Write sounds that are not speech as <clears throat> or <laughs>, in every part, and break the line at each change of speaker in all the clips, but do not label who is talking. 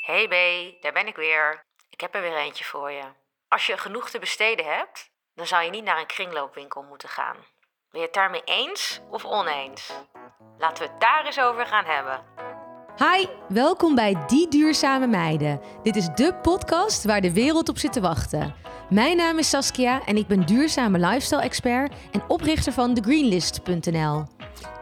Hey B, daar ben ik weer. Ik heb er weer eentje voor je. Als je genoeg te besteden hebt, dan zou je niet naar een kringloopwinkel moeten gaan. Ben je het daarmee eens of oneens? Laten we het daar eens over gaan hebben.
Hi, welkom bij Die Duurzame Meiden. Dit is de podcast waar de wereld op zit te wachten. Mijn naam is Saskia en ik ben duurzame lifestyle-expert en oprichter van thegreenlist.nl.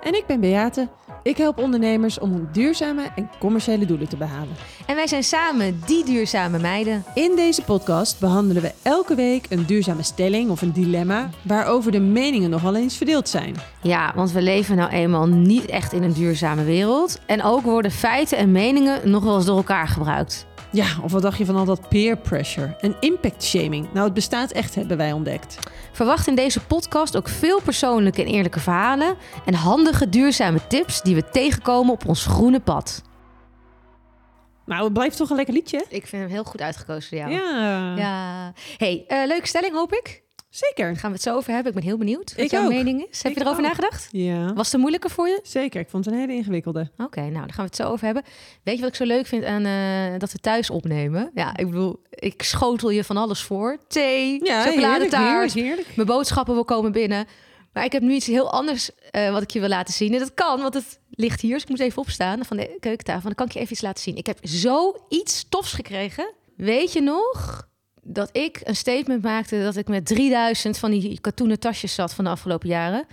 En ik ben Beate. Ik help ondernemers om hun duurzame en commerciële doelen te behalen.
En wij zijn samen Die Duurzame Meiden.
In deze podcast behandelen we elke week een duurzame stelling of een dilemma waarover de meningen nogal eens verdeeld zijn.
Ja, want we leven nou eenmaal niet echt in een duurzame wereld. En ook worden feiten en meningen nog wel eens door elkaar gebruikt.
Ja, of wat dacht je van al dat peer pressure en impact shaming? Nou, het bestaat echt, hebben wij ontdekt.
Verwacht in deze podcast ook veel persoonlijke en eerlijke verhalen en handige duurzame tips die we tegenkomen op ons groene pad.
Nou, het blijft toch een lekker liedje?
Ik vind hem heel goed uitgekozen voor jou.
Ja,
Ja. Hey, eh, leuke stelling hoop ik.
Zeker.
Daar gaan we het zo over hebben. Ik ben heel benieuwd wat
Ik
jouw
ook.
mening is. Heb
Ik
je erover
ook.
nagedacht?
Ja,
Was het moeilijker voor je?
zeker. Ik vond het een hele ingewikkelde.
Oké, nou, daar gaan we het zo over hebben. Weet je wat ik zo leuk vind aan eh, dat we thuis opnemen? Ja, ik bedoel, ik schotel je van alles voor. Thee, chocoladetaart,
heerlijk, heerlijk.
mijn boodschappen wil komen binnen. Maar ik heb nu iets heel anders eh, wat ik je wil laten zien. En dat kan, want het ligt hier. Dus ik moet even opstaan van de keukentafel. Dan kan ik je even iets laten zien. Ik heb zoiets tofs gekregen. Weet je nog dat ik een statement maakte... dat ik met 3000 van die katoenen tasjes zat van de afgelopen jaren...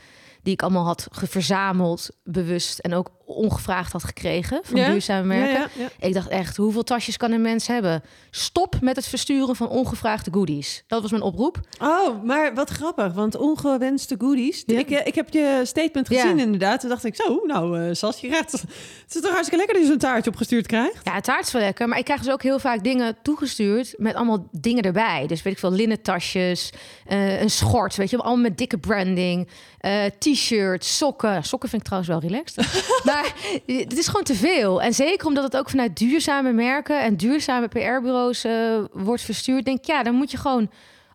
die ik allemaal had verzameld, bewust... en ook ongevraagd had gekregen van
Ja?
duurzame merken.
Ja.
Ik dacht echt, hoeveel tasjes kan een mens hebben? Stop met het versturen van ongevraagde goodies. Dat was mijn oproep.
Oh, maar wat grappig, want ongewenste goodies. Ik, eh, ik heb je statement gezien inderdaad. Toen dacht ik, zo, nou, eh Sas, je krijgt... Het is toch hartstikke lekker dat je zo'n taartje opgestuurd krijgt?
Ja, het taart is wel lekker, maar ik krijg dus ook heel vaak dingen toegestuurd met allemaal dingen erbij. Dus weet ik veel, linnen tasjes, eh, een schort, weet je, allemaal met dikke branding, t-shirts, sokken. Sokken vind ik trouwens wel relaxed. <laughs> maar het is gewoon te veel. En zeker omdat het ook vanuit duurzame merken en duurzame PR-bureaus eh, wordt verstuurd, denk ik, ja, daar moet je gewoon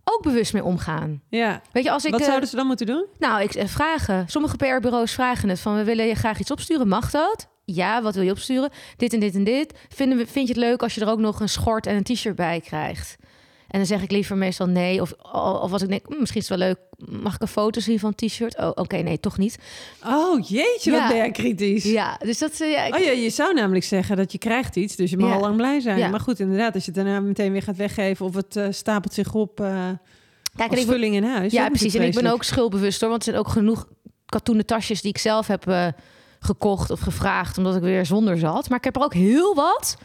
ook bewust mee omgaan.
Ja.
Weet je, als ik
Wat
eh,
zouden ze dan moeten doen?
Nou, ik eh, vragen. Sommige PR-bureaus vragen het van we willen je graag iets opsturen. Mag dat? Ja, wat wil je opsturen? Dit en dit en dit. Vinden we, vind je het leuk als je er ook nog een schort en een t-shirt bij krijgt? En dan zeg ik liever meestal nee. Of, of als ik denk, hm, misschien is het wel leuk. Mag ik een foto zien van t-shirt? Oh, oké, nee, toch niet.
Oh, jeetje, wat
Ja.
ben jij kritisch.
Ja, dus dat... eh, ja, ik-
Oh ja, je zou namelijk zeggen dat je krijgt iets, dus je mag
Ja.
al lang blij zijn. Maar goed, inderdaad, als je het daarna meteen weer gaat weggeven of het eh, stapelt zich op eh
Kijk,
als vulling in huis.
Ja, precies. En ik ben ook schuldbewust hoor. Want er zijn ook genoeg katoenen tasjes die ik zelf heb gekocht of gevraagd. Omdat ik weer zonder zat. Maar ik heb er ook heel wat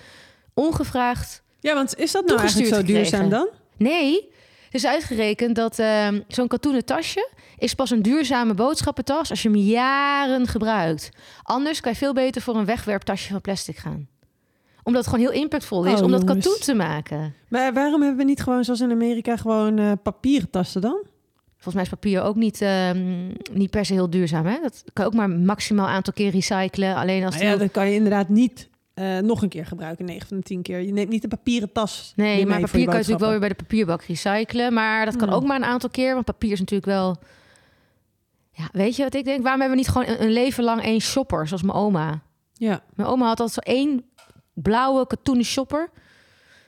ongevraagd
Ja, want is dat nou eigenlijk zo duurzaam
gekregen.
dan?
Nee, het is uitgerekend dat ehm, zo'n katoenen tasje is pas een duurzame boodschappentas als je hem jaren gebruikt. Anders kan je veel beter voor een wegwerptasje van plastic gaan. Omdat het gewoon heel impactvol is
Oh,
om dat katoen te maken.
Maar waarom hebben we niet gewoon, zoals in Amerika, gewoon eh, papieren tassen dan?
Volgens mij is papier ook niet, ehm, niet per se heel duurzaam. Hè? Dat kan je ook maar een maximaal aantal keer recyclen. Alleen als
Nou ja,
heel-
dat kan je inderdaad niet eh, nog een keer gebruiken, 9 van de 10 keer. Je neemt niet een papieren tas
Nee, maar papier
je
kan je natuurlijk wel weer bij de papierbak recyclen. Maar dat kan
Hmm.
ook maar een aantal keer. Want papier is natuurlijk wel... Ja, weet je wat ik denk? Waarom hebben we niet gewoon een, een leven lang één shopper, zoals mijn oma?
Ja,
Mijn oma had altijd zo één blauwe katoenen shopper.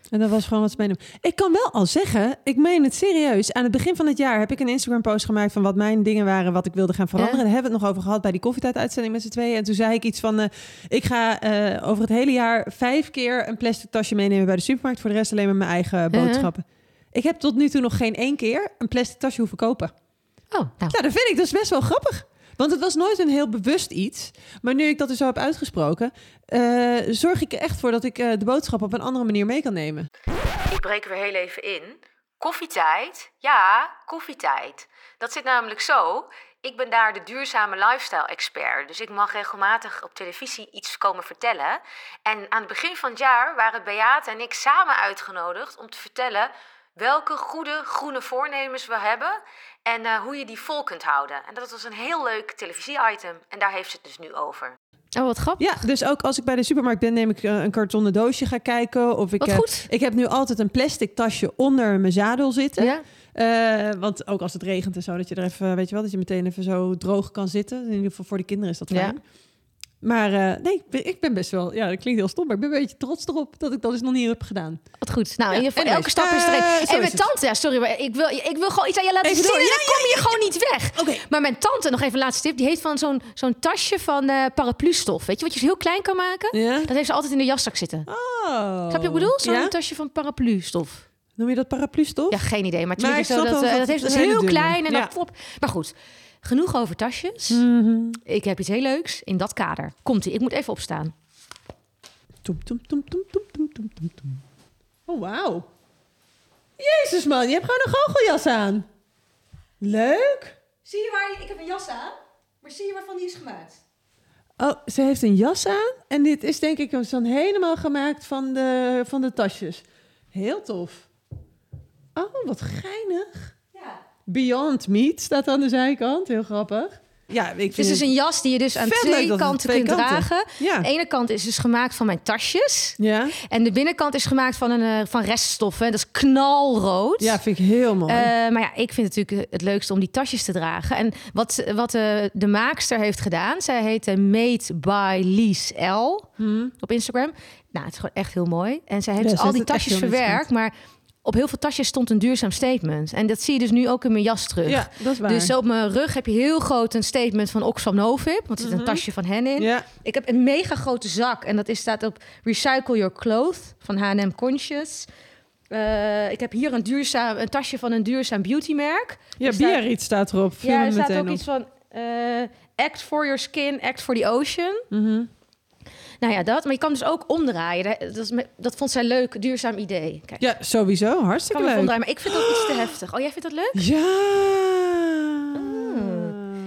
En dat was gewoon wat ze meenemen. Ik kan wel al zeggen, ik meen het serieus. Aan het begin van het jaar heb ik een Instagram-post gemaakt van wat mijn dingen waren, wat ik wilde gaan veranderen. Daar hebben we het nog over gehad bij die koffietijd-uitzending met z'n tweeën. En toen zei ik iets van, eh, ik ga eh, over het hele jaar vijf keer een plastic tasje meenemen bij de supermarkt. Voor de rest alleen maar mijn eigen boodschappen. Ik heb tot nu toe nog geen één keer een plastic tasje hoeven kopen.
Oh, nou.
Ja, dat vind ik dus best wel grappig. Want het was nooit een heel bewust iets. Maar nu ik dat dus zo heb uitgesproken, eh, zorg ik er echt voor dat ik eh, de boodschap op een andere manier mee kan nemen.
Ik breek weer heel even in. Koffietijd? Ja, koffietijd. Dat zit namelijk zo. Ik ben daar de duurzame lifestyle-expert. Dus ik mag regelmatig op televisie iets komen vertellen. En aan het begin van het jaar waren Beate en ik samen uitgenodigd om te vertellen welke goede groene voornemens we hebben en eh, hoe je die vol kunt houden. En dat was een heel leuk televisie-item. En daar heeft ze het dus nu over.
oh, wat grappig.
Ja, dus ook als ik bij de supermarkt ben, neem ik eh, een kartonnen doosje ga kijken. Of ik,
Wat
eh,
goed.
ik heb nu altijd een plastic tasje onder mijn zadel zitten.
Ja?
Eh, want ook als het regent en zo, dat je er even, weet je wel, dat je meteen even zo droog kan zitten. In ieder geval voor de kinderen is dat
Ja.
Maar eh, nee, ik ben- best wel... Ja, dat klinkt heel stom, maar ik ben een beetje trots erop dat ik dat dus nog niet heb gedaan.
Wat goed. Nou, in
Ja, anyways.
elke stap is er
Eh,
een.
zo
En mijn tante, ja, sorry, maar ik wil, ik wil gewoon iets aan je laten
Even
zien.
door.
en
Ja,
dan kom je gewoon niet weg.
Oké.
Maar mijn tante, nog even een laatste tip, die heeft van zo'n zo'n tasje van eh paraplustof. Weet je, wat je heel klein kan maken?
Ja?
Dat heeft ze altijd in de jaszak zitten.
Oh.
Snap je wat ik bedoel? Zo'n
Ja?
tasje van paraplustof.
Noem je dat paraplustof?
Ja, geen idee. Maar, het
Maar
zo dat,
wel dat
dat heeft dat is
een
heel klein en dan flop. Maar goed, Genoeg over tasjes.
Mhm.
Ik heb iets heel leuks in dat kader. Komt-ie, ik moet even opstaan.
Oh, wauw. Jezus, man, je hebt gewoon een goocheljas aan. Leuk.
Zie je waar? Ik heb een jas aan, maar zie je waarvan die is gemaakt?
Oh, ze heeft een jas aan. En dit is denk ik dan helemaal gemaakt van de, van de tasjes. Heel tof. Oh, wat geinig. Beyond Meat staat aan de zijkant. Heel grappig. Ja, ik
Het is
vind
dus een jas die je dus aan twee
het
kanten
twee
kunt
kanten.
dragen.
Ja.
De ene kant is dus gemaakt van mijn tasjes.
Ja?
En de binnenkant is gemaakt van, een, eh, van reststoffen. Dat is knalrood.
ja, vind ik heel mooi.
Eh, maar ja, ik vind het natuurlijk het leukste om die tasjes te dragen. En wat, wat eh, de maakster heeft gedaan, zij heet eh, Made by Lies L
Hm.
op Instagram. Nou, het is gewoon echt heel mooi. En zij heeft
Ja,
dus al die
het
tasjes verwerkt, maar op heel veel tasjes stond een duurzaam statement. En dat zie je dus nu ook in mijn jas terug.
Ja, dat is waar.
Dus op mijn rug heb je heel groot een statement van Oxfam Novib. Want er zit een tasje van hen in.
ja.
Ik heb een mega grote zak. En dat is, staat op Recycle Your Clothes van H&M Conscious. Eh, ik heb hier een, duurzaam, een tasje van een duurzaam beautymerk.
ja
staat-
Biarritz staat erop. Viel
Ja, er staat ook
op.
iets van... eh, act for your skin, act for the ocean.
Mhm.
Nou ja, dat. Maar je kan dus ook omdraaien. Dat, dat, is me- dat vond zij leuk, duurzaam idee. Kijk,
Ja, sowieso.
ik
Hartstikke leuk.
omdraaien. Maar ik vind dat iets te heftig. Oh, jij vindt dat leuk?
Ja.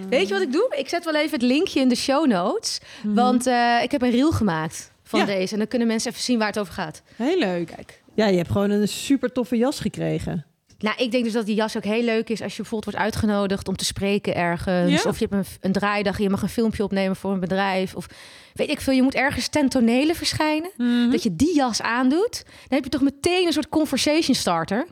Weet je wat ik doe? Ik zet wel even het linkje in de show notes. Want eh, ik heb een reel gemaakt van
Mhm. Ja.
deze. En dan kunnen mensen even zien waar het over gaat.
Heel leuk.
Kijk.
Ja, je hebt gewoon een super toffe jas gekregen.
Nou, ik denk dus dat die jas ook heel leuk is als je bijvoorbeeld wordt uitgenodigd om te spreken ergens.
Ja.
Of je hebt een, een draaidag en je mag een filmpje opnemen voor een bedrijf. Of weet ik veel, je moet ergens ten tonele verschijnen.
Mhm.
Dat je die jas aandoet. Dan heb je toch meteen een soort conversation starter.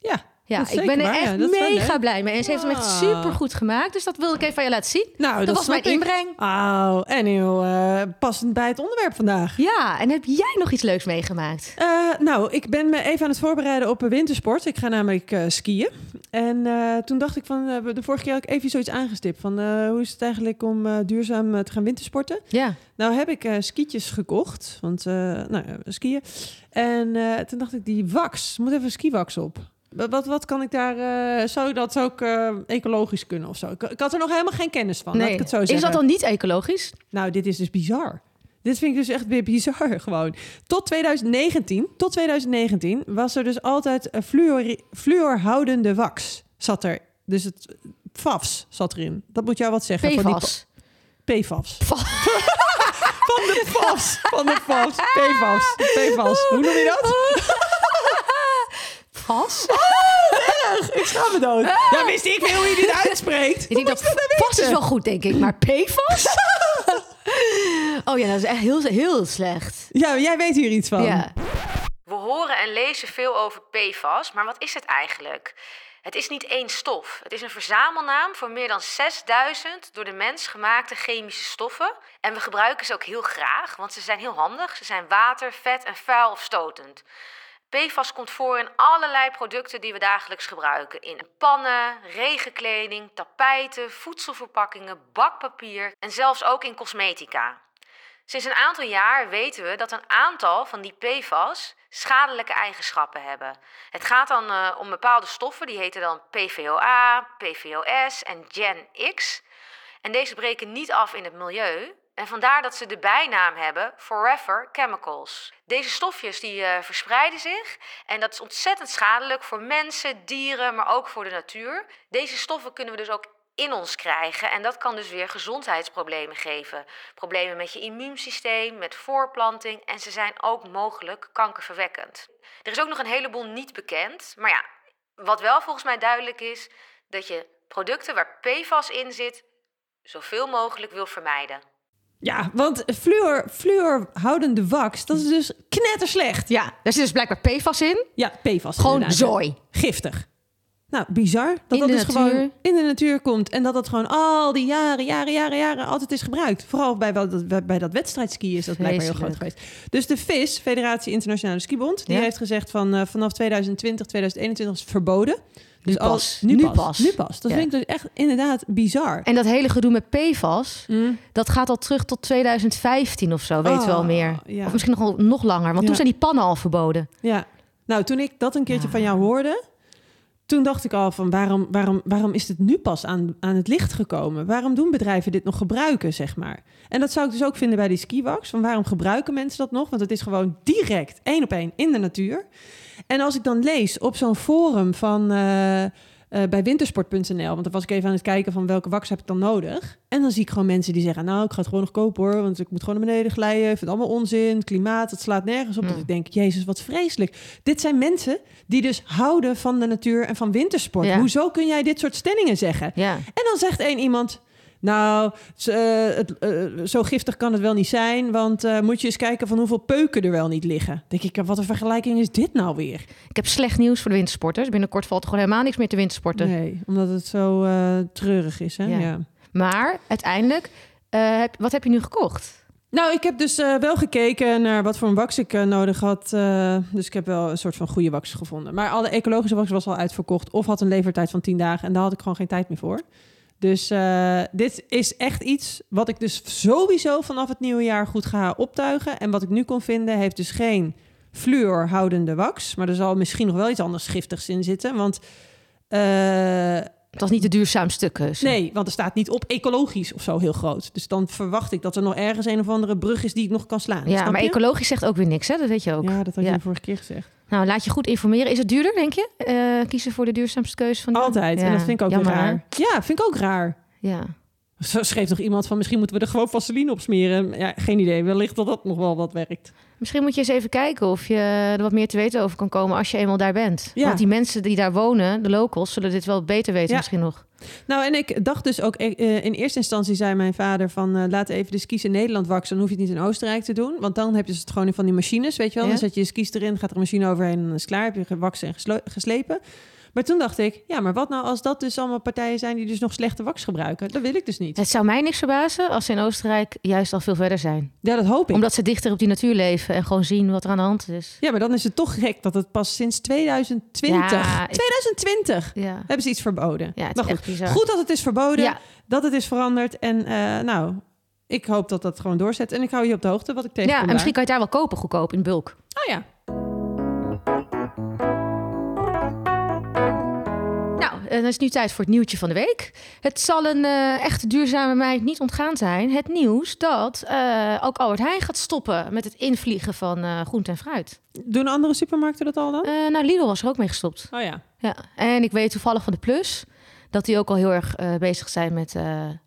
Ja,
Ja, ik ben er
waar,
echt
ja. Wel
mega blij mee. En ze heeft hem echt
Ah.
super goed gemaakt. Dus dat wilde ik even aan je laten zien.
Nou,
dat,
dat,
was mijn
ik.
inbreng.
Oh, en heel eh, passend bij het onderwerp vandaag.
Ja, en heb jij nog iets leuks meegemaakt?
Eh, nou, ik ben me even aan het voorbereiden op een wintersport. Ik ga namelijk eh, skiën. En eh, toen dacht ik van, eh, de vorige keer had ik even zoiets aangestipt. Van eh, hoe is het eigenlijk om eh, duurzaam eh, te gaan wintersporten?
Ja.
Nou heb ik eh, skietjes gekocht, want eh, nou, skiën. En eh, toen dacht ik, die wax, moet even skiwax op. Wat, wat, kan ik daar, eh, zou dat ook eh, ecologisch kunnen of zo? Ik, ik had er nog helemaal geen kennis van, laat ik het zo zeggen.
is dat dan niet ecologisch?
Nou, dit is dus bizar. Dit vind ik dus echt weer bizar <laughs> gewoon. Tot 2019, tot 2019 was er dus altijd fluor, fluorhoudende wax. Zat er. Dus het FAFs zat erin. Dat moet jou wat zeggen. van die
PFAS.
PFAS. <laughs> Van de FAFs. Van de FAFs. PFAS. PFAS. Hoe noem je dat? <laughs>
Gas?
Ik schaam me dood. Ja, wist ik veel hoe je dit uitspreekt.
Ik denk dat vast is wel goed, denk ik. Maar PFAS? <laughs> oh ja, dat is echt heel, heel slecht.
Ja, jij weet hier iets van.
Ja.
We horen en lezen veel over PFAS, maar wat is het eigenlijk? Het is niet één stof. Het is een verzamelnaam voor meer dan 6000 door de mens gemaakte chemische stoffen. En we gebruiken ze ook heel graag, want ze zijn heel handig. Ze zijn water, vet en vuil of stotend. PFAS komt voor in allerlei producten die we dagelijks gebruiken. In pannen, regenkleding, tapijten, voedselverpakkingen, bakpapier en zelfs ook in cosmetica. Sinds een aantal jaar weten we dat een aantal van die PFAS schadelijke eigenschappen hebben. Het gaat dan eh, om bepaalde stoffen, die heten dan PVOA, PVOS en Gen X. En deze breken niet af in het milieu. En vandaar dat ze de bijnaam hebben Forever Chemicals. Deze stofjes die eh, verspreiden zich en dat is ontzettend schadelijk voor mensen, dieren, maar ook voor de natuur. Deze stoffen kunnen we dus ook in ons krijgen en dat kan dus weer gezondheidsproblemen geven. Problemen met je immuunsysteem, met voorplanting en ze zijn ook mogelijk kankerverwekkend. Er is ook nog een heleboel niet bekend, maar ja, wat wel volgens mij duidelijk is, dat je producten waar PFAS in zit zoveel mogelijk wil vermijden.
Ja, want fluor, fluorhoudende wax, dat is dus knetterslecht.
ja, daar zit dus blijkbaar PFAS in.
Ja, PFAS.
Gewoon
inderdaad,
zooi.
Giftig. Nou, bizar. Dat
In
dat dus
natuur.
gewoon in de natuur komt. En dat dat gewoon al die jaren, jaren, jaren, jaren altijd is gebruikt. Vooral bij, wel dat, bij dat wedstrijdskiën is dat blijkbaar heel groot geweest. Dus de FIS, Federatie Internationale Skibond, die
Ja.
heeft gezegd van eh, vanaf 2020, 2021 is het verboden.
Nu
Dus al-
pas.
nu,
Nu
pas.
pas.
Nu pas. Dat
Ja.
vind ik dus echt inderdaad bizar.
En dat hele gedoe met PFAS,
Mm.
dat gaat al terug tot 2015 of zo, weet je wel
Oh,
meer.
ja.
Of misschien nog, nog langer, want toen zijn die pannen al verboden.
Ja, nou toen ik dat een keertje van jou hoorde, toen dacht ik al van waarom, waarom, waarom is dit nu pas aan, aan het licht gekomen? Waarom doen bedrijven dit nog gebruiken, zeg maar? En dat zou ik dus ook vinden bij die skiwax. Van waarom gebruiken mensen dat nog? Want het is gewoon direct één op één in de natuur. En als ik dan lees op zo'n forum van eh, eh, bij wintersport.nl, want dan was ik even aan het kijken van welke wax heb ik dan nodig. En dan zie ik gewoon mensen die zeggen, nou ik ga het gewoon nog kopen hoor, want ik moet gewoon naar beneden glijden. Ik vind het allemaal onzin, klimaat, het slaat nergens op.
Mm.
Dat ik denk, jezus wat vreselijk. Dit zijn mensen die dus houden van de natuur en van wintersport.
Ja.
Hoezo kun jij dit soort stellingen zeggen?
Ja.
En dan zegt één iemand. Nou, eh, het, eh, zo giftig kan het wel niet zijn. Want eh, moet je eens kijken van hoeveel peuken er wel niet liggen. Denk ik, wat een vergelijking is dit nou weer?
Ik heb slecht nieuws voor de wintersporters. Binnenkort valt er gewoon helemaal niks meer te wintersporten.
Nee, omdat het zo treurig is. Hè?
Ja.
Ja.
Maar uiteindelijk, wat heb je nu gekocht?
Nou, ik heb dus wel gekeken naar wat voor een wax ik nodig had. dus ik heb wel een soort van goede wax gevonden. Maar alle ecologische wax was al uitverkocht of had een levertijd van 10 dagen. En daar had ik gewoon geen tijd meer voor. Dus eh, dit is echt iets wat ik dus sowieso vanaf het nieuwe jaar goed ga optuigen. En wat ik nu kon vinden, heeft dus geen fluorhoudende wax. Maar er zal misschien nog wel iets anders giftigs in zitten. Want eh,
Het was niet de duurzaam stuk. dus.
Nee, want er staat niet op ecologisch of zo heel groot. Dus dan verwacht ik dat er nog ergens een of andere brug is die ik nog kan slaan.
Ja, maar ecologisch zegt ook weer niks, hè? Dat weet je ook.
Ja, dat had je
Ja.
de vorige keer gezegd.
Nou, laat je goed informeren. Is het duurder, denk je? Eh, kiezen voor de duurzaamste keuze van die-
Altijd. En dat vind ik ook
jammer,
weer
hè?
raar. Ja, vind ik ook raar.
Ja.
Zo schreef toch iemand van misschien moeten we er gewoon vaseline op smeren. Ja, geen idee. Wellicht dat dat nog wel wat werkt.
Misschien moet je eens even kijken of je er wat meer te weten over kan komen als je eenmaal daar bent.
Ja.
Want die mensen die daar wonen, de locals, zullen dit wel beter weten
Ja.
misschien nog.
Nou, en ik dacht dus ook, eh, in eerste instantie zei mijn vader van... eh, laat even de skis in Nederland waksen, dan hoef je het niet in Oostenrijk te doen. Want dan heb je het gewoon in van die machines, weet je wel.
Ja.
Dan zet je je skis erin, gaat er een machine overheen en dan is het klaar. Heb je gewaksen en geslepen. Maar toen dacht ik, ja, maar wat nou als dat dus allemaal partijen zijn... die dus nog slechte wax gebruiken? Dat wil ik dus niet.
Het zou mij niks verbazen als ze in Oostenrijk juist al veel verder zijn.
Ja, dat hoop ik.
Omdat ze dichter op die natuur leven en gewoon zien wat er aan de hand is.
Ja, maar dan is het toch gek dat het pas sinds 2020...
Ja, ik-
2020
Ja,
hebben ze iets verboden.
ja het is
goed,
bizar.
goed dat het is verboden,
Ja,
dat het is veranderd. En eh, nou, ik hoop dat dat gewoon doorzet. En ik hou je op de hoogte wat ik
ja,
tegenkom
en misschien kan je het daar wel kopen, goedkoop, in bulk.
Oh ja.
Dan is het nu tijd voor het nieuwtje van de week. Het zal een eh echte duurzame meid niet ontgaan zijn. Het nieuws dat eh, ook Albert Heijn gaat stoppen met het invliegen van eh groente en fruit.
Doen andere supermarkten dat al dan?
Nou, Lidl was er ook mee gestopt.
oh ja.
Ja, en ik weet toevallig van de Plus dat die ook al heel erg bezig zijn met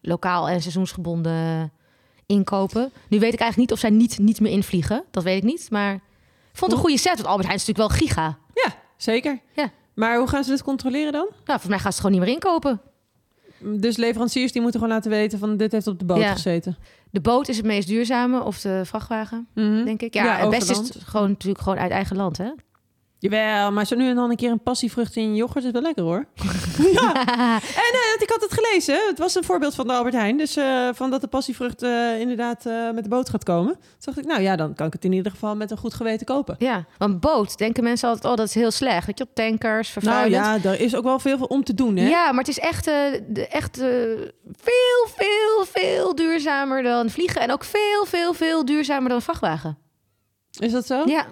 lokaal en seizoensgebonden inkopen. Nu weet ik eigenlijk niet of zij niet, niet meer invliegen. Dat weet ik niet, maar ik vond het een goede set. Want Albert Heijn is natuurlijk wel giga.
Ja, zeker.
Ja.
Maar hoe gaan ze dit controleren dan?
Nou, volgens mij gaan ze het gewoon niet meer inkopen.
Dus leveranciers die moeten gewoon laten weten van dit heeft op de boot
Ja.
gezeten.
De boot is het meest duurzame, of de vrachtwagen,
Mhm.
denk ik. Ja,
Ja,
het beste is gewoon natuurlijk gewoon uit eigen land, hè?
Jawel, maar zo nu en dan een keer een passievrucht in yoghurt is wel lekker hoor. <laughs> ja. En eh, ik had het gelezen. Het was een voorbeeld van de Albert Heijn. Dus eh, van dat de passievrucht eh, inderdaad eh, met de boot gaat komen. Toen dacht ik, nou ja, dan kan ik het in ieder geval met een goed geweten kopen.
Ja, want boot denken mensen altijd, oh, dat is heel slecht. Weet je, op tankers,
Nou
vervuilend.
ja, er is ook wel veel om te doen hè.
Ja, maar het is echt, eh, de, echt veel, veel, veel duurzamer dan vliegen. En ook veel, veel, veel duurzamer dan een vrachtwagen.
Is dat zo?
Ja,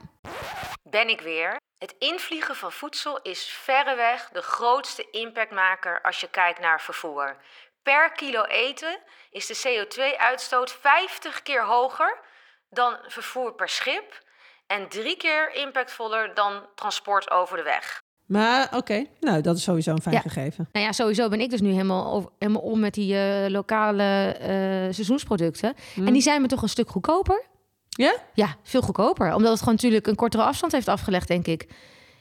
Ben ik weer. Het invliegen van voedsel is verreweg de grootste impactmaker als je kijkt naar vervoer. Per kilo eten is de CO2-uitstoot 50 keer hoger dan vervoer per schip en drie keer impactvoller dan transport over de weg.
Maar oké, nou dat is sowieso een fijn
Ja.
gegeven.
nou ja, sowieso ben ik dus nu helemaal, over, helemaal om met die eh, lokale eh, seizoensproducten. En die zijn me toch een stuk goedkoper.
Ja?
Ja, veel goedkoper. Omdat het gewoon natuurlijk een kortere afstand heeft afgelegd, denk ik.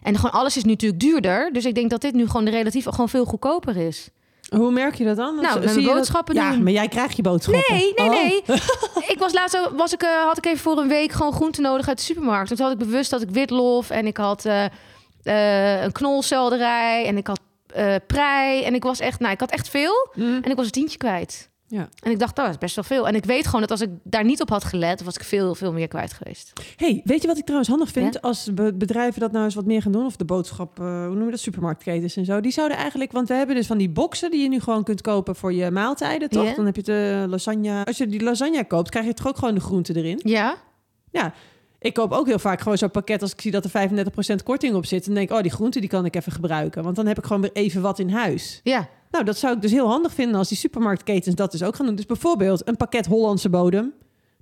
En gewoon alles is nu natuurlijk duurder. Dus ik denk dat dit nu gewoon relatief gewoon veel goedkoper is.
Hoe merk je dat dan?
Nou, met
dat-
boodschappen
Ja, maar jij krijgt je boodschappen.
Nee, nee,
Oh.
nee. ik was laatst was ik, eh, had ik even voor een week gewoon groenten nodig uit de supermarkt. Toen had ik bewust dat ik witlof en ik had eh, eh, een knolselderij en ik had prei. En ik was echt, nou, ik had echt veel.
Mm.
En ik was een tientje kwijt.
Ja.
En ik dacht, dat is best wel veel. En ik weet gewoon dat als ik daar niet op had gelet, was ik veel, veel meer kwijt geweest.
Hey, weet je wat ik trouwens handig vind?
Ja?
Als be- bedrijven dat nou eens wat meer gaan doen, of de boodschap, eh, hoe noem je dat, supermarktketens en zo. Die zouden eigenlijk, want we hebben dus van die boxen die je nu gewoon kunt kopen voor je maaltijden, toch?
Ja.
Dan heb je de lasagne. Als je die lasagne koopt, krijg je toch ook gewoon de groenten erin.
Ja?
Ja. Ik koop ook heel vaak gewoon zo'n pakket als ik zie dat er 35% korting op zit. Dan denk ik, oh, die groenten die kan ik even gebruiken. Want dan heb ik gewoon weer even wat in huis.
Ja.
Nou, dat zou ik dus heel handig vinden als die supermarktketens dat dus ook gaan doen. Dus bijvoorbeeld een pakket Hollandse bodem.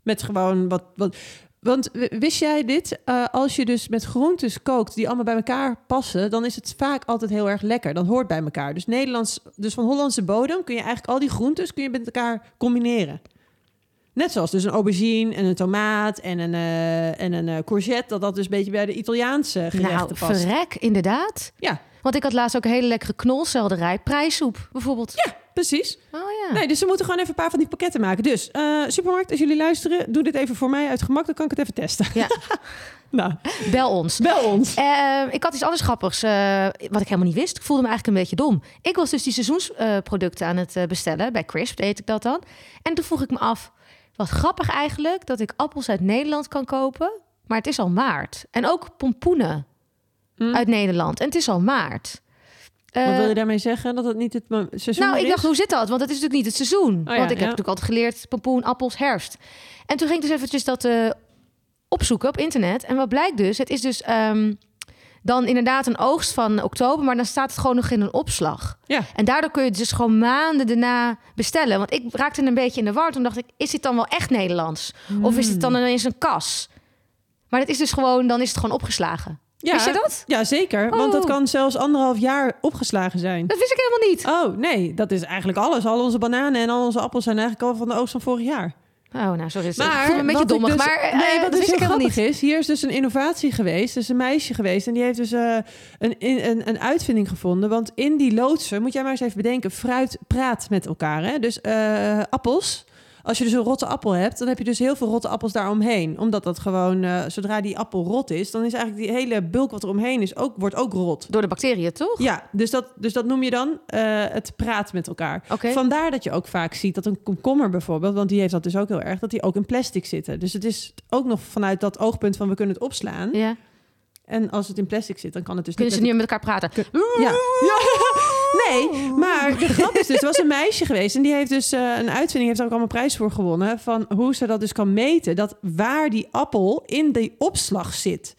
Met gewoon wat. wat want wist jij dit? Eh, als je dus met groentes kookt die allemaal bij elkaar passen, dan is het vaak altijd heel erg lekker. Dan hoort bij elkaar. Dus Nederlands, dus van Hollandse bodem kun je eigenlijk al die groentes kun je met elkaar combineren. Net zoals dus een aubergine en een tomaat en een, eh, en een eh, courgette, dat dat dus een beetje bij de Italiaanse gerechten
Nou,
past.
verrek, inderdaad.
Ja,
Want ik had laatst ook een hele lekkere knolselderij, prijssoep bijvoorbeeld.
ja, precies.
Oh ja.
Nee, dus ze moeten gewoon even een paar van die pakketten maken. Dus, eh, supermarkt, als jullie luisteren, doe dit even voor mij uit gemak. Dan kan ik het even testen.
Ja, <laughs>
nou,
bel ons.
bel ons.
Ik had iets anders grappigs, wat ik helemaal niet wist. Ik voelde me eigenlijk een beetje dom. Ik was dus die seizoensproducten aan het bestellen. Bij Crisp deed ik dat dan. En toen vroeg ik me af, wat grappig eigenlijk... dat ik appels uit Nederland kan kopen, maar het is al maart. En ook pompoenen
Hm.
uit Nederland. En het is al maart. Eh,
Wat wil je daarmee zeggen? Dat het niet het seizoen
nou,
meer
ik dacht,
is?
hoe zit dat? Want het is natuurlijk niet het seizoen.
ja,
Want ik
ja.
heb natuurlijk altijd geleerd pompoen, appels, herfst. En toen ging ik dus eventjes dat eh, opzoeken op internet. En wat blijkt dus? Het is dus ehm, dan inderdaad een oogst van oktober, maar dan staat het gewoon nog in een opslag.
Ja.
En daardoor kun je het dus gewoon maanden daarna bestellen. Want ik raakte een beetje in de war. Toen dacht ik, is dit dan wel echt Nederlands? Of is het dan ineens een kas? Maar het is dus gewoon, dan is het gewoon opgeslagen.
Ja,
Wist je dat?
Ja, zeker. Want dat
Oh.
kan zelfs anderhalf jaar opgeslagen zijn.
Dat wist ik helemaal niet.
Oh, nee. Dat is eigenlijk alles. Al onze bananen en al onze appels zijn eigenlijk al van de oogst van vorig jaar.
Oh, nou, sorry. ik voel me een beetje dommig.
dus-
maar eh,
nee,
dat
wat dus
helemaal
grappig
niet.
is, hier is dus een innovatie geweest. Er is een meisje geweest en die heeft dus eh, een, een, een uitvinding gevonden. Want in die loodsen, moet jij maar eens even bedenken, fruit praat met elkaar. Hè? Dus eh, appels. Als je dus een rotte appel hebt, dan heb je dus heel veel rotte appels daaromheen. Omdat dat gewoon, eh, zodra die appel rot is, dan is eigenlijk die hele bulk wat er omheen is, ook, wordt ook rot.
Door de bacteriën, toch?
Ja, dus dat, dus dat noem je dan eh, het praat met elkaar. Vandaar dat je ook vaak ziet dat een komkommer bijvoorbeeld, want die heeft dat dus ook heel erg, dat die ook in plastic zitten. Dus het is ook nog vanuit dat oogpunt van we kunnen het opslaan.
Ja.
En als het in plastic zit, dan kan het dus
Kunnen ze
niet.
met elkaar praten?
Ja. <laughs> ja. Nee, maar de grap is dus, er was een meisje geweest en die heeft dus eh, een uitvinding, heeft er ook allemaal prijs voor gewonnen, van hoe ze dat dus kan meten, dat waar die appel in die opslag zit.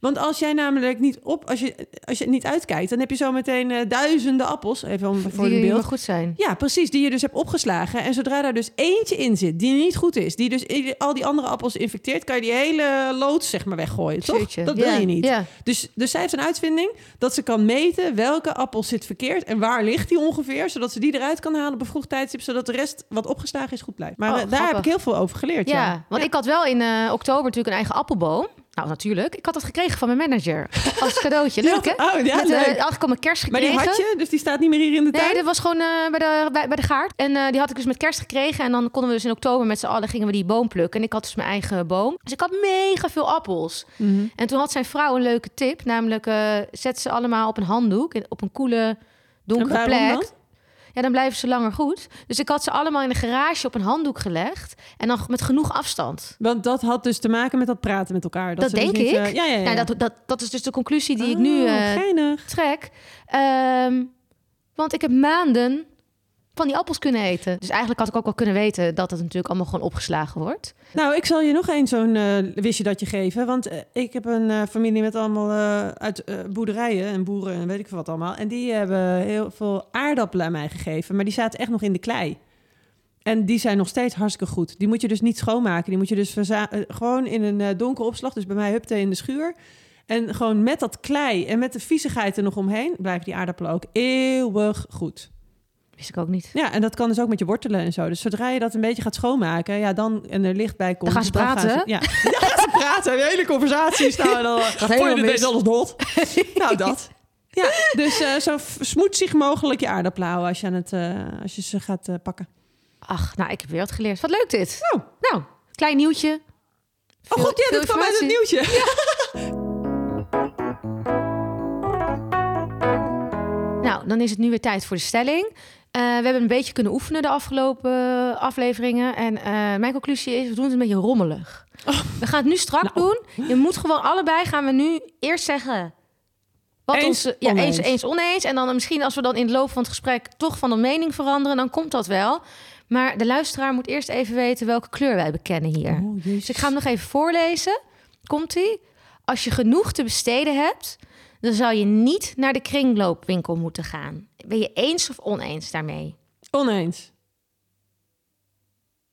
Want als jij namelijk niet op, als je, als je het niet uitkijkt, dan heb je zo meteen eh, duizenden appels, even om voor
die
een beeld.
meer goed zijn.
Ja, precies, die je dus hebt opgeslagen. En zodra daar dus eentje in zit die niet goed is, die dus al die andere appels infecteert, kan je die hele loods zeg maar weggooien, toch? Dat wil je niet.
Ja.
Dus, dus zij heeft een uitvinding dat ze kan meten welke appel zit verkeerd en waar ligt die ongeveer, zodat ze die eruit kan halen op een vroeg tijdstip, zodat de rest wat opgeslagen is goed blijft. Maar
Oh,
eh, daar heb ik heel veel over geleerd. Ja,
Ja, want ik had wel in eh, oktober natuurlijk een eigen appelboom. Nou, natuurlijk. Ik had dat gekregen van mijn manager. <laughs> Als cadeautje. Leuk, hè?
Oh, ja,
Met,
leuk.
eh, eigenlijk al mijn kerst
maar die had je, dus die staat niet meer hier in de tuin?
Nee, dat was gewoon eh, bij, de, bij, bij de gaard. En eh, die had ik dus met kerst gekregen. En dan konden we dus in oktober met z'n allen gingen we die boom plukken. En ik had dus mijn eigen boom. Dus ik had mega veel appels.
Mhm.
En toen had zijn vrouw een leuke tip. Namelijk, eh, zet ze allemaal op een handdoek. Op een koele, donkere plek.
dan?
Ja, dan blijven ze langer goed. Dus ik had ze allemaal in de garage op een handdoek gelegd. En dan met genoeg afstand.
Want dat had dus te maken met dat praten met elkaar.
Dat
ze dus
denk
niet,
ik.
eh, ja, ja, ja.
Nou, dat, dat, dat is dus de conclusie die ik
Oh,
nu eh,
geinig.
trek. Ehm, want ik heb maanden van die appels kunnen eten. Dus eigenlijk had ik ook wel kunnen weten dat het natuurlijk allemaal gewoon opgeslagen wordt.
Nou, ik zal je nog eens zo'n wistje dat je geven. Want eh, ik heb een eh, familie met allemaal uit boerderijen en boeren en weet ik veel wat allemaal. En die hebben heel veel aardappelen aan mij gegeven. Maar die zaten echt nog in de klei. En die zijn nog steeds hartstikke goed. Die moet je dus niet schoonmaken. Die moet je dus gewoon in een donkere opslag. Dus bij mij hupte in de schuur. En gewoon met dat klei en met de viezigheid er nog omheen... blijven die aardappelen ook eeuwig goed.
Wist ik ook niet.
Ja, en dat kan dus ook met je wortelen en zo. Dus zodra je dat een beetje gaat schoonmaken, ja, dan en er licht bij komt.
gaan ze praten?
ja. ja, gaan ze pragaat. Een hele conversatie staan. Dan <laughs>
helemaal
je deze alles dood. <laughs> nou, dat. Ja, dus eh, zo smoetsig mogelijk je aardappelen als je, aan het, eh, als je ze gaat eh, pakken.
Ach, nou, ik heb weer wat geleerd. Wat leuk dit.
Nou.
Nou, klein nieuwtje.
Oh god, ja, dat kwam uit het nieuwtje.
Nou, dan is het nu weer tijd voor de stelling. Eh, we hebben een beetje kunnen oefenen de afgelopen afleveringen. En eh, mijn conclusie is, we doen het een beetje rommelig. We gaan het nu strak
Nou.
doen. Je moet gewoon allebei gaan we nu eerst zeggen... Wat
Eens,
onze, ja,
oneens.
eens, eens, oneens. En dan misschien als we dan in de loop van het gesprek toch van de mening veranderen, dan komt dat wel. Maar de luisteraar moet eerst even weten welke kleur wij bekennen hier.
Oh,
Dus ik ga hem nog even voorlezen. Komt-ie? Als je genoeg te besteden hebt, dan zou je niet naar de kringloopwinkel moeten gaan. Ben je eens of oneens daarmee?
Oneens.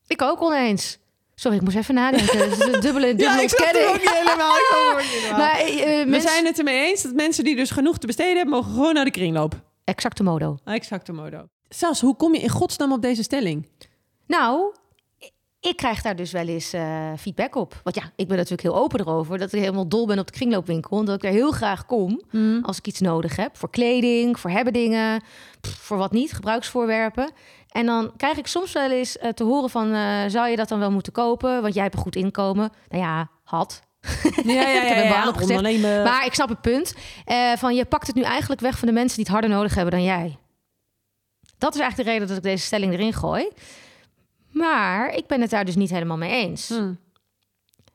Ik ook oneens. Sorry, ik moest even nadenken. Het is een dubbele, dubbele <laughs>
Ja, ik ook niet helemaal. Ik ook niet helemaal.
Maar eh,
We
mensen-
zijn het ermee eens dat mensen die dus genoeg te besteden hebben, mogen gewoon naar de kringloop.
Exacte modo.
Exacto modo. Sas, hoe kom je in godsnaam op deze stelling?
Nou, ik krijg daar dus wel eens eh, feedback op. Want ja, ik ben natuurlijk heel open erover dat ik helemaal dol ben op de kringloopwinkel. En dat ik er heel graag kom als ik iets nodig heb. Voor kleding, voor hebbedingen, pff, voor wat niet, gebruiksvoorwerpen. En dan krijg ik soms wel eens eh, te horen van, eh, zou je dat dan wel moeten kopen? Want jij hebt een goed inkomen. Nou ja, had.
Ja, ja, ja. <laughs>
Ik heb een baan
ja,
opgezegd.
ondernemen.
Maar ik snap het punt. van je pakt het nu eigenlijk weg van de mensen die het harder nodig hebben dan jij. Dat is eigenlijk de reden dat ik deze stelling erin gooi. Maar ik ben het daar dus niet helemaal mee eens.
Hm.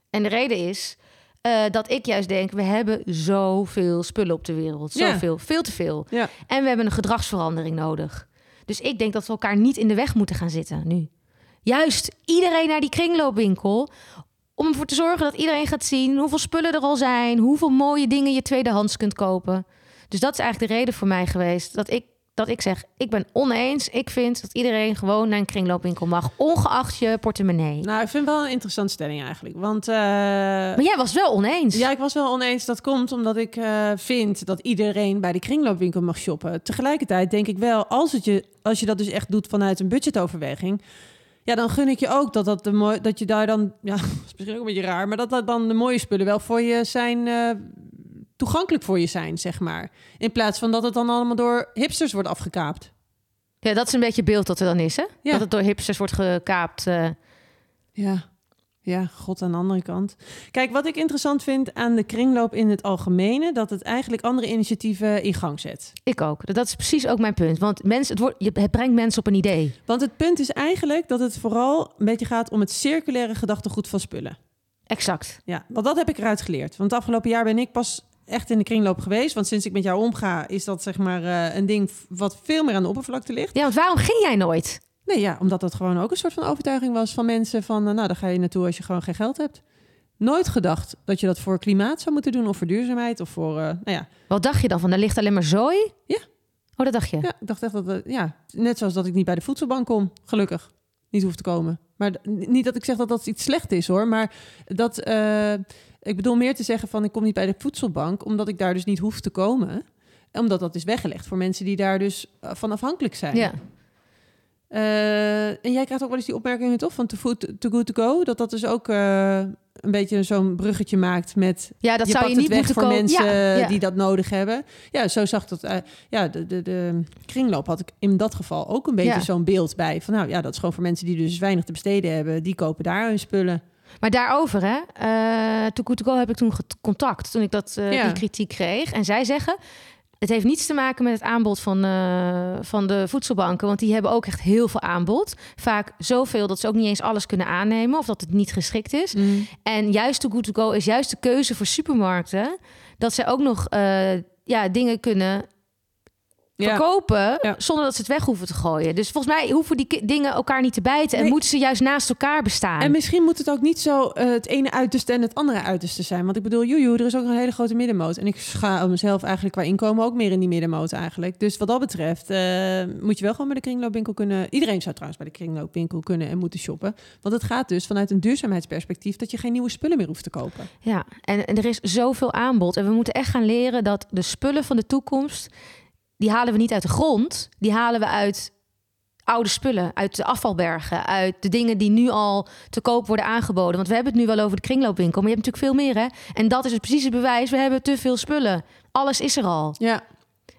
En de reden is eh, dat ik juist denk, we hebben zoveel spullen op de wereld.
Ja.
Zoveel, veel te veel.
Ja.
En we hebben een gedragsverandering nodig. Dus ik denk dat we elkaar niet in de weg moeten gaan zitten nu. Juist iedereen naar die kringloopwinkel. Om ervoor te zorgen dat iedereen gaat zien hoeveel spullen er al zijn. Hoeveel mooie dingen je tweedehands kunt kopen. Dus dat is eigenlijk de reden voor mij geweest dat ik, dat ik zeg: ik ben oneens. Ik vind dat iedereen gewoon naar een kringloopwinkel mag. Ongeacht je portemonnee.
Nou, ik vind het wel een interessante stelling eigenlijk. Want eh,
Maar jij was wel oneens.
ja, ik was wel oneens. Dat komt omdat ik eh, vind dat iedereen bij de kringloopwinkel mag shoppen. Tegelijkertijd denk ik wel, als, het je, als je dat dus echt doet vanuit een budgetoverweging... Ja, dan gun ik je ook dat, dat, de mooi, dat je daar dan... Ja, dat is <laughs> misschien ook een beetje raar... maar dat, dat dan de mooie spullen wel voor je zijn... eh, toegankelijk voor je zijn, zeg maar. In plaats van dat het dan allemaal door hipsters wordt afgekaapt.
Ja, dat is een beetje het beeld dat er dan is, hè?
Ja.
Dat het door hipsters wordt gekaapt. eh.
Ja. Ja, god aan de andere kant. Kijk, wat ik interessant vind aan de kringloop in het algemene... dat het eigenlijk andere initiatieven in gang zet.
ik ook. Dat is precies ook mijn punt. Want mensen, het, wordt, je- het brengt mensen op een idee.
Want het punt is eigenlijk dat het vooral een beetje gaat... om het circulaire gedachtegoed van spullen.
Exact.
Ja, want dat heb ik eruit geleerd. Want het afgelopen jaar ben ik pas echt in de kringloop geweest. Want sinds ik met jou omga, is dat zeg maar eh, een ding... wat veel meer aan de oppervlakte ligt.
Ja, want waarom ging jij nooit?
Nee, ja, omdat dat gewoon ook een soort van overtuiging was van mensen... van eh, nou, daar ga je naartoe als je gewoon geen geld hebt. Nooit gedacht dat je dat voor klimaat zou moeten doen... of voor duurzaamheid of voor, eh, nou ja...
Wat dacht je dan? Van, daar ligt alleen maar zooi?
Ja.
Oh, dat dacht je?
Ja, ik dacht echt dat... ja, net zoals dat ik niet bij de voedselbank kom, gelukkig. Niet hoef te komen. Maar niet dat ik zeg dat dat iets slecht is, hoor. Maar dat... ik bedoel meer te zeggen van... ik kom niet bij de voedselbank... omdat ik daar dus niet hoef te komen. Omdat dat is weggelegd voor mensen die daar dus eh, van afhankelijk zijn.
Ja.
Eh, en jij krijgt ook wel eens die opmerkingen toch van too, food, too good to go. Dat dat dus ook eh, een beetje zo'n bruggetje maakt met
Ja, dat
je
zou je niet
weg
moeten
voor mensen
ja, ja.
die dat nodig hebben. Ja, zo zag dat. ja, de, de, de kringloop had ik in dat geval ook een beetje
Ja.
zo'n beeld bij. Van nou ja, dat is gewoon voor mensen die dus weinig te besteden hebben. Die kopen daar hun spullen.
Maar daarover, hè, To Good To Go heb ik toen contact, toen ik dat, eh,
Ja.
die kritiek kreeg. En zij zeggen, het heeft niets te maken met het aanbod van, eh, van de voedselbanken, want die hebben ook echt heel veel aanbod. Vaak zoveel dat ze ook niet eens alles kunnen aannemen of dat het niet geschikt is. En juist To Good To Go is juist de keuze voor supermarkten, dat zij ook nog eh, ja, dingen kunnen. Verkopen
Ja.
zonder dat ze het weg hoeven te gooien. Dus volgens mij hoeven die dingen elkaar niet te bijten en
Nee.
moeten ze juist naast elkaar bestaan.
En misschien moet het ook niet zo eh, het ene uiterste en het andere uiterste zijn. Want ik bedoel, joejoe, er is ook een hele grote middenmoot. En ik scha mezelf eigenlijk qua inkomen ook meer in die middenmoot eigenlijk. Dus wat dat betreft eh, moet je wel gewoon bij de kringloopwinkel kunnen... Iedereen zou trouwens bij de kringloopwinkel kunnen en moeten shoppen. Want het gaat dus vanuit een duurzaamheidsperspectief... dat je geen nieuwe spullen meer hoeft te kopen.
Ja, en, en er is zoveel aanbod. En we moeten echt gaan leren dat de spullen van de toekomst... die halen we niet uit de grond. Die halen we uit oude spullen, uit de afvalbergen... uit de dingen die nu al te koop worden aangeboden. Want we hebben het nu wel over de kringloopwinkel... maar je hebt natuurlijk veel meer, hè? En dat is het precies het bewijs. We hebben te veel spullen. Alles is er al.
Ja,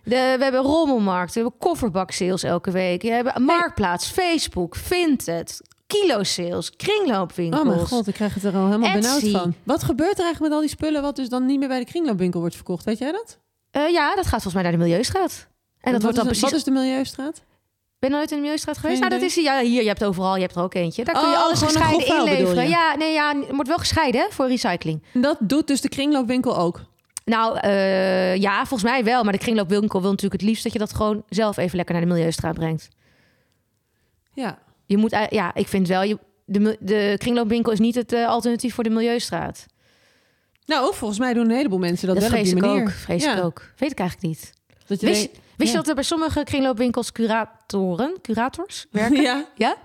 De, we hebben rommelmarkt, we hebben kofferbaksales elke week. We hebben Marktplaats, Facebook, Vinted, kilo sales, kringloopwinkels.
oh mijn god, ik krijg het er al helemaal benauwd van. Wat gebeurt er eigenlijk met al die spullen... wat dus dan niet meer bij de kringloopwinkel wordt verkocht? Weet jij dat?
Eh, ja, dat gaat volgens mij naar de Milieustraat. En dat wordt dan precies...
wat is de Milieustraat?
Ben je nooit in de Milieustraat geweest? Nou, dat is ja, hier. Je hebt overal. Je hebt er ook eentje. Daar kun je
Oh,
alles gescheiden inleveren. Ja, nee, ja, het wordt wel gescheiden hè, voor recycling.
Dat doet dus de kringloopwinkel ook.
Nou, eh, ja, volgens mij wel. Maar de kringloopwinkel wil natuurlijk het liefst dat je dat gewoon zelf even lekker naar de Milieustraat brengt.
Ja.
Je moet, ja, ik vind wel, je, de, de kringloopwinkel is niet het eh, alternatief voor de Milieustraat.
Nou, volgens mij doen een heleboel mensen dat,
Dat,
wel op
vrees
die
ik
manier.
ook. Vrees
Ja.
ik ook. Weet ik eigenlijk niet.
Dat je
Wist,
denkt-
wist je dat er bij sommige kringloopwinkels curatoren, curators <laughs> werken?
ja.
Ja?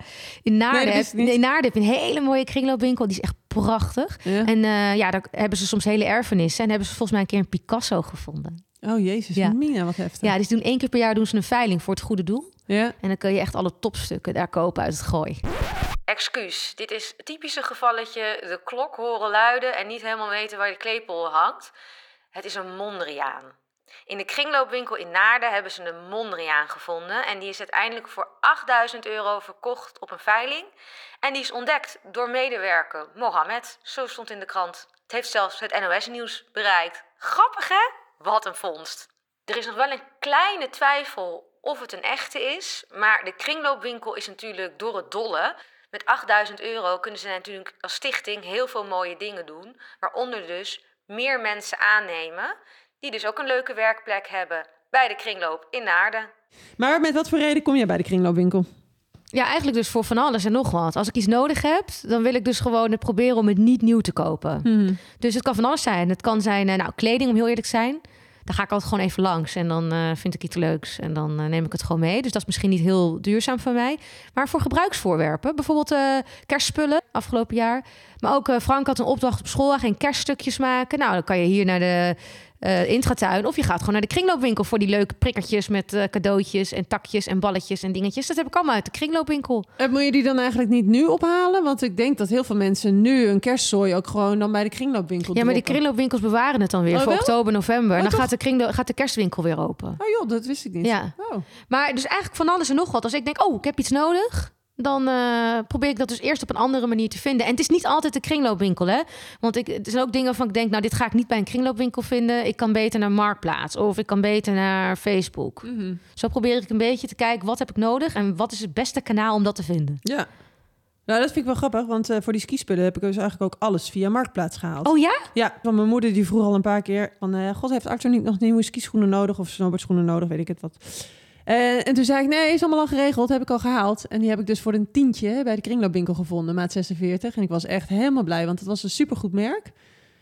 In Naarden,
Nee,
in Naarden heb je een hele mooie kringloopwinkel. Die is echt prachtig.
ja.
En eh, ja, daar hebben ze soms hele erfenissen. En hebben ze volgens mij een keer een Picasso gevonden.
Oh jezus,
Ja.
Mina, wat heftig.
Ja, dus doen één keer per jaar doen ze een veiling voor het goede doel.
Ja.
En dan kun je echt alle topstukken daar kopen uit het gooi.
Excuus, dit is het typische gevalletje de klok horen luiden en niet helemaal weten waar de klepel hangt. Het is een Mondriaan. In de kringloopwinkel in Naarden hebben ze een Mondriaan gevonden en die is uiteindelijk voor 8000 euro verkocht op een veiling. En die is ontdekt door medewerker Mohammed, zo stond in de krant. Het heeft zelfs het NOS-nieuws bereikt. Grappig hè? Wat een vondst. Er is nog wel een kleine twijfel of het een echte is, maar de kringloopwinkel is natuurlijk door het dolle. Met 8000 euro kunnen ze natuurlijk als stichting heel veel mooie dingen doen, waaronder dus meer mensen aannemen, die dus ook een leuke werkplek hebben bij de kringloop in Naarden.
Maar met wat voor reden kom jij bij de kringloopwinkel?
Ja, eigenlijk dus voor van alles en nog wat. Als ik iets nodig heb, dan wil ik dus gewoon het proberen om het niet nieuw te kopen.
Hmm.
Dus het kan van alles zijn. Het kan zijn, eh, nou, kleding om heel eerlijk te zijn. Daar ga ik altijd gewoon even langs en dan eh, vind ik iets leuks en dan eh, neem ik het gewoon mee. Dus dat is misschien niet heel duurzaam van mij. Maar voor gebruiksvoorwerpen, bijvoorbeeld eh, kerstspullen afgelopen jaar. Maar ook eh, Frank had een opdracht op school, hij ging kerststukjes maken. Nou, dan kan je hier naar de eh intratuin of je gaat gewoon naar de kringloopwinkel voor die leuke prikkertjes met eh, cadeautjes en takjes en balletjes en dingetjes. Dat heb ik allemaal uit de kringloopwinkel.
En moet je die dan eigenlijk niet nu ophalen? Want ik denk dat heel veel mensen nu een kerstzooi ook gewoon dan bij de kringloopwinkel
Ja, maar die kringloopwinkels bewaren het dan weer
Oh,
voor
wel?
oktober, november. En
Oh,
dan
toch?
gaat de, kringlo- gaat de kerstwinkel weer open.
Oh joh, dat wist ik niet.
Ja.
Oh.
Maar dus eigenlijk van alles en nog wat. Als ik denk, oh, ik heb iets nodig, dan eh, probeer ik dat dus eerst op een andere manier te vinden. En het is niet altijd de kringloopwinkel, hè? Want ik, er zijn ook dingen van ik denk, nou, dit ga ik niet bij een kringloopwinkel vinden. Ik kan beter naar Marktplaats of ik kan beter naar Facebook.
Mhm.
Zo probeer ik een beetje te kijken, wat heb ik nodig en wat is het beste kanaal om dat te vinden.
Ja. Nou, dat vind ik wel grappig, want eh, voor die skispullen heb ik dus eigenlijk ook alles via Marktplaats gehaald.
Oh ja?
Ja, van mijn moeder die vroeg al een paar keer van... eh, God, heeft Arthur niet nog nieuwe skischoenen nodig of snowboardschoenen nodig, weet ik het wat. Eh, en toen zei ik, nee, is allemaal al geregeld, heb ik al gehaald. En die heb ik dus voor een tientje bij de kringloopwinkel gevonden, maat 46. En ik was echt helemaal blij, want het was een supergoed merk.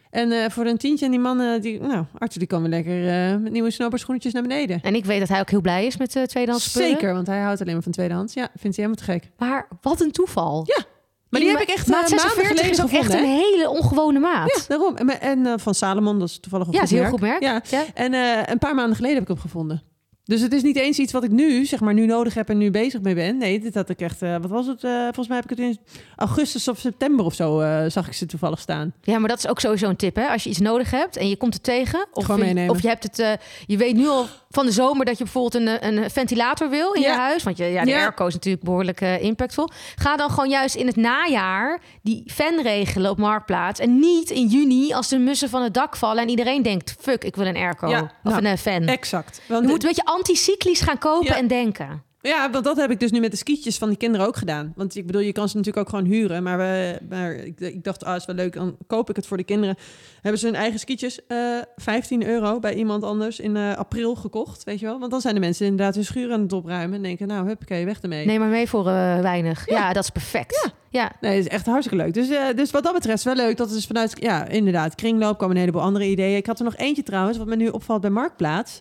En eh, voor een tientje en die mannen, die, nou, Arthur die kan weer lekker eh, met nieuwe snowboardschoenetjes naar beneden.
En ik weet dat hij ook heel blij is met tweedehands spullen.
Zeker, want hij houdt alleen maar van tweedehands. Ja, vindt hij helemaal te gek.
Maar wat een toeval.
Ja, Maar die, heb ik echt
maat 46
geleden
is ook
gevonden,
echt een
hè?
hele ongewone maat.
Ja, daarom. En, en van Salomon, dat is toevallig een
ja,
goed
is een heel
merk.
goed merk.
Ja.
Ja.
En een paar maanden geleden heb ik hem gevonden. Dus het is niet eens iets wat ik nu, zeg maar, nu nodig heb en nu bezig mee ben. Nee, dit had ik echt, uh, wat was het? Uh, volgens mij heb ik het in augustus of september of zo, uh, zag ik ze toevallig staan.
Ja, maar dat is ook sowieso een tip, hè? Als je iets nodig hebt en je komt er tegen. Of,
Gewoon
je,
meenemen.
of je hebt het, je weet nu al van de zomer dat je bijvoorbeeld een, een ventilator wil in
Ja.
je huis. Want je, ja, de
Ja.
airco is natuurlijk behoorlijk uh, impactvol. Ga dan gewoon juist in het najaar die fan regelen op Marktplaats. En niet in juni als de mussen van het dak vallen en iedereen denkt, fuck, ik wil een airco.
Ja,
of
nou,
een uh, fan.
Exact. Want,
Je moet een beetje anticyclisch gaan kopen en denken.
Ja, want dat heb ik dus nu met de skietjes van die kinderen ook gedaan. Want ik bedoel, je kan ze natuurlijk ook gewoon huren. Maar, we, maar ik, ik dacht, ah, is wel leuk, dan koop ik het voor de kinderen. Hebben ze hun eigen skietjes, eh 15 euro bij iemand anders in eh, april gekocht, weet je wel. Want dan zijn de mensen inderdaad hun schuur aan het opruimen en denken, nou, huppakee, weg ermee.
Neem maar mee voor uh, weinig. Ja.
Ja.
dat is perfect. Ja.
Nee, het is echt hartstikke leuk. Dus, eh, dus wat dat betreft is wel leuk. Dat is vanuit, ja, inderdaad, kringloop kwamen een heleboel andere ideeën. Ik had er nog eentje trouwens, wat me nu opvalt bij Marktplaats.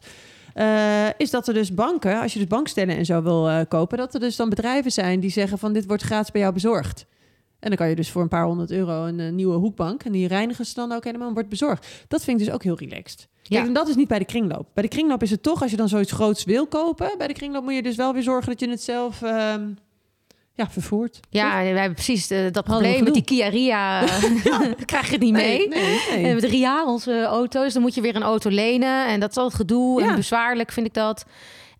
Eh, is dat er dus banken, als je dus bankstellen en zo wil eh, kopen, dat er dus dan bedrijven zijn die zeggen van dit wordt gratis bij jou bezorgd. En dan kan je dus voor een paar honderd euro een eh, nieuwe hoekbank en die reinigen ze dan ook helemaal en wordt bezorgd. Dat vind ik dus ook heel relaxed. Kijk,
Ja.
en dat is niet bij de kringloop. Bij de kringloop is het toch, als je dan zoiets groots wil kopen, bij de kringloop moet je dus wel weer zorgen dat je het zelf ehm, ja, vervoert.
Ja, wij hebben precies eh, dat
Hadden
probleem met die. Kia Ria. <laughs> <laughs> krijg je het niet mee.
Nee, nee, nee.
En met de Ria, onze auto. Dus dan moet je weer een auto lenen. En dat is altijd gedoe
Ja.
en bezwaarlijk, vind ik dat.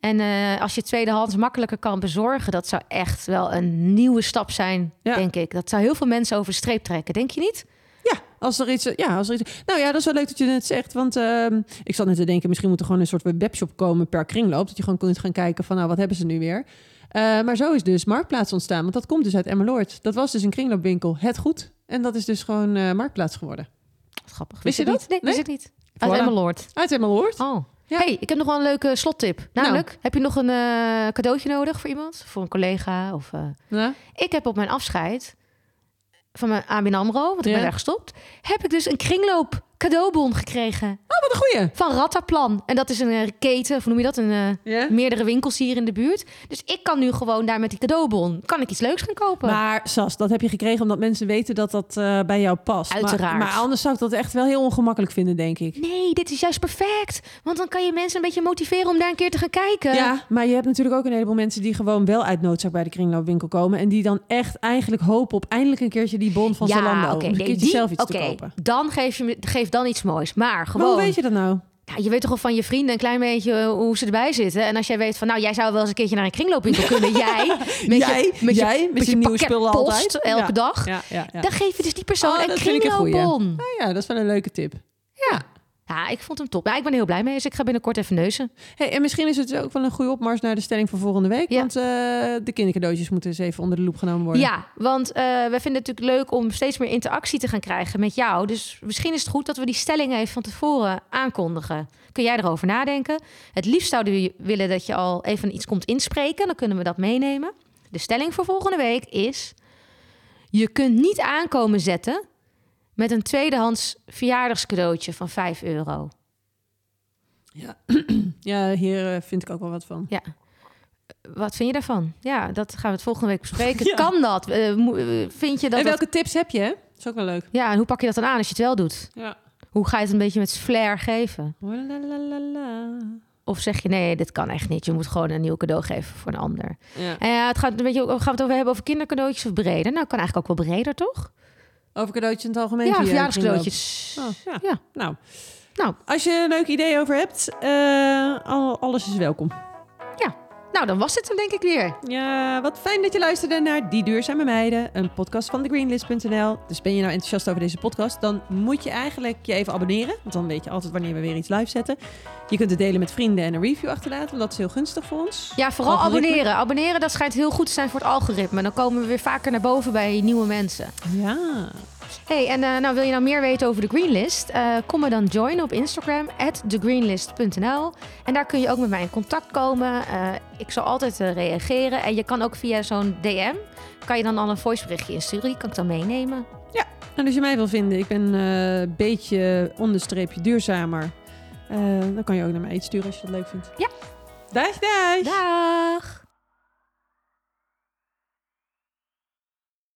En eh, als je tweedehands makkelijker kan bezorgen... dat zou echt wel een nieuwe stap zijn,
Ja.
denk ik. Dat zou heel veel mensen over de streep trekken, denk je niet?
Ja, Als er iets, ja, als er iets. Nou ja, dat is wel leuk dat je het zegt. Want ehm, ik zat net te denken, misschien moet er gewoon een soort webshop komen per kringloop. Dat je gewoon kunt gaan kijken van, nou, wat hebben ze nu weer? Eh, maar zo is dus Marktplaats ontstaan. Want dat komt dus uit Emmeloord. Dat was dus een kringloopwinkel. Het goed. En dat is dus gewoon eh, Marktplaats geworden.
Wat grappig.
Wist je
ik
dat?
Nee,
Nee?
wist ik niet. Uit
Voilà.
Emmeloord.
Uit Emmeloord.
Oh.
Ja.
Hey, ik heb nog wel een leuke slottip. Namelijk, heb je nog een eh, cadeautje nodig voor iemand? Voor een collega? Of,
Ja.
Ik heb op mijn afscheid van mijn ABN AMRO, want ik
Ja.
ben daar gestopt, heb ik dus een kringloop cadeaubon gekregen
Oh, wat een goeie.
van Rattaplan. En dat is een eh, keten, of hoe noem je dat? Een, eh,
Ja.
meerdere winkels hier in de buurt. Dus ik kan nu gewoon daar met die cadeaubon, kan ik iets leuks gaan kopen.
Maar Sas, dat heb je gekregen omdat mensen weten dat dat eh, bij jou past. Maar-
Uiteraard.
Maar, anders zou ik dat echt wel heel ongemakkelijk vinden, denk ik.
Nee, dit is juist perfect. Want dan kan je mensen een beetje motiveren om daar een keer te gaan kijken.
Ja, maar je hebt natuurlijk ook een heleboel mensen die gewoon wel uit noodzaak bij de kringloopwinkel komen. En die dan echt eigenlijk hopen op eindelijk een keertje die bon van Zalando.
oké,
om een
nee,
keertje
die-
zelf iets te
oké,
kopen.
Dan geef je me- geef dan iets moois. Maar gewoon.
Maar hoe weet je dat nou?
Ja, je weet toch wel van je vrienden een klein beetje eh, hoe ze erbij zitten. En als jij weet van, nou, jij zou wel eens een keertje naar een kringloopwinkel <laughs> kunnen. Jij, met
Jij,
je, met
jij,
je,
met je nieuwe spullen
post
altijd.
elke
Ja.
dag.
Ja.
Dan geef je dus die persoon
Oh,
een kringloopbon.
Nou ja, dat is wel een leuke tip.
Ja. ik vond hem top. Ja, ik ben heel blij mee, dus ik ga binnenkort even neuzen.
Hey, en misschien is het ook wel een goede opmars naar de stelling van volgende week.
Ja.
Want eh, de kindercadeautjes moeten eens even onder de loep genomen worden.
Ja, want eh we vinden het natuurlijk leuk om steeds meer interactie te gaan krijgen met jou. Dus misschien is het goed dat we die stelling even van tevoren aankondigen. Kun jij erover nadenken? Het liefst zouden we willen dat je al even iets komt inspreken. Dan kunnen we dat meenemen. De stelling voor volgende week is... Je kunt niet aankomen zetten met een tweedehands verjaardagscadeautje van 5 euro.
Ja, <clears throat> ja hier eh, vind ik ook wel wat van.
Ja. Wat vind je daarvan? Ja, dat gaan we het volgende week bespreken. <laughs>
Ja.
Kan dat? Eh, eh, vind je dat
en
dat
welke tips heb je? hè? Dat is ook wel leuk.
Ja, en hoe pak je dat dan aan als je het wel doet?
Ja.
Hoe ga je het een beetje met flair geven? Of zeg je nee, dit kan echt niet. Je moet gewoon een nieuw cadeau geven voor een ander.
Ja.
En ja, het gaat een beetje, gaan we het over hebben over kindercadeautjes of breder? Nou, kan eigenlijk ook wel breder, toch?
Over cadeautjes in het algemeen.
ja, verjaardagscadeautjes.
Oh, ja.
Ja.
Nou,
Nou,
als je een leuk idee over hebt, al- alles is welkom.
Nou, dan was het hem denk ik weer.
Ja, wat fijn dat je luisterde naar Die Duurzame Meiden, een podcast van thegreenlist.nl. Dus ben je nou enthousiast over deze podcast, dan moet je eigenlijk je even abonneren. Want dan weet je altijd wanneer we weer iets live zetten. Je kunt het delen met vrienden en een review achterlaten, want dat is heel gunstig voor ons.
Ja, vooral
Algoritme.
abonneren. Abonneren, dat schijnt heel goed te zijn voor het algoritme. Dan komen we weer vaker naar boven bij nieuwe mensen.
Ja.
Hey, en eh, nou wil je nou meer weten over de Greenlist? Eh, kom me dan joinen op Instagram, thegreenlist.nl. En daar kun je ook met mij in contact komen. Eh, ik zal altijd reageren. En je kan ook via zo'n DM, kan je dan al een voiceberichtje insturen. Die kan ik dan meenemen.
En als je mij wil vinden, ik ben een beetje onderstreepje duurzamer. Dan kan je ook naar mij iets sturen als je dat leuk vindt.
Ja.
Dag, dag.
Dag!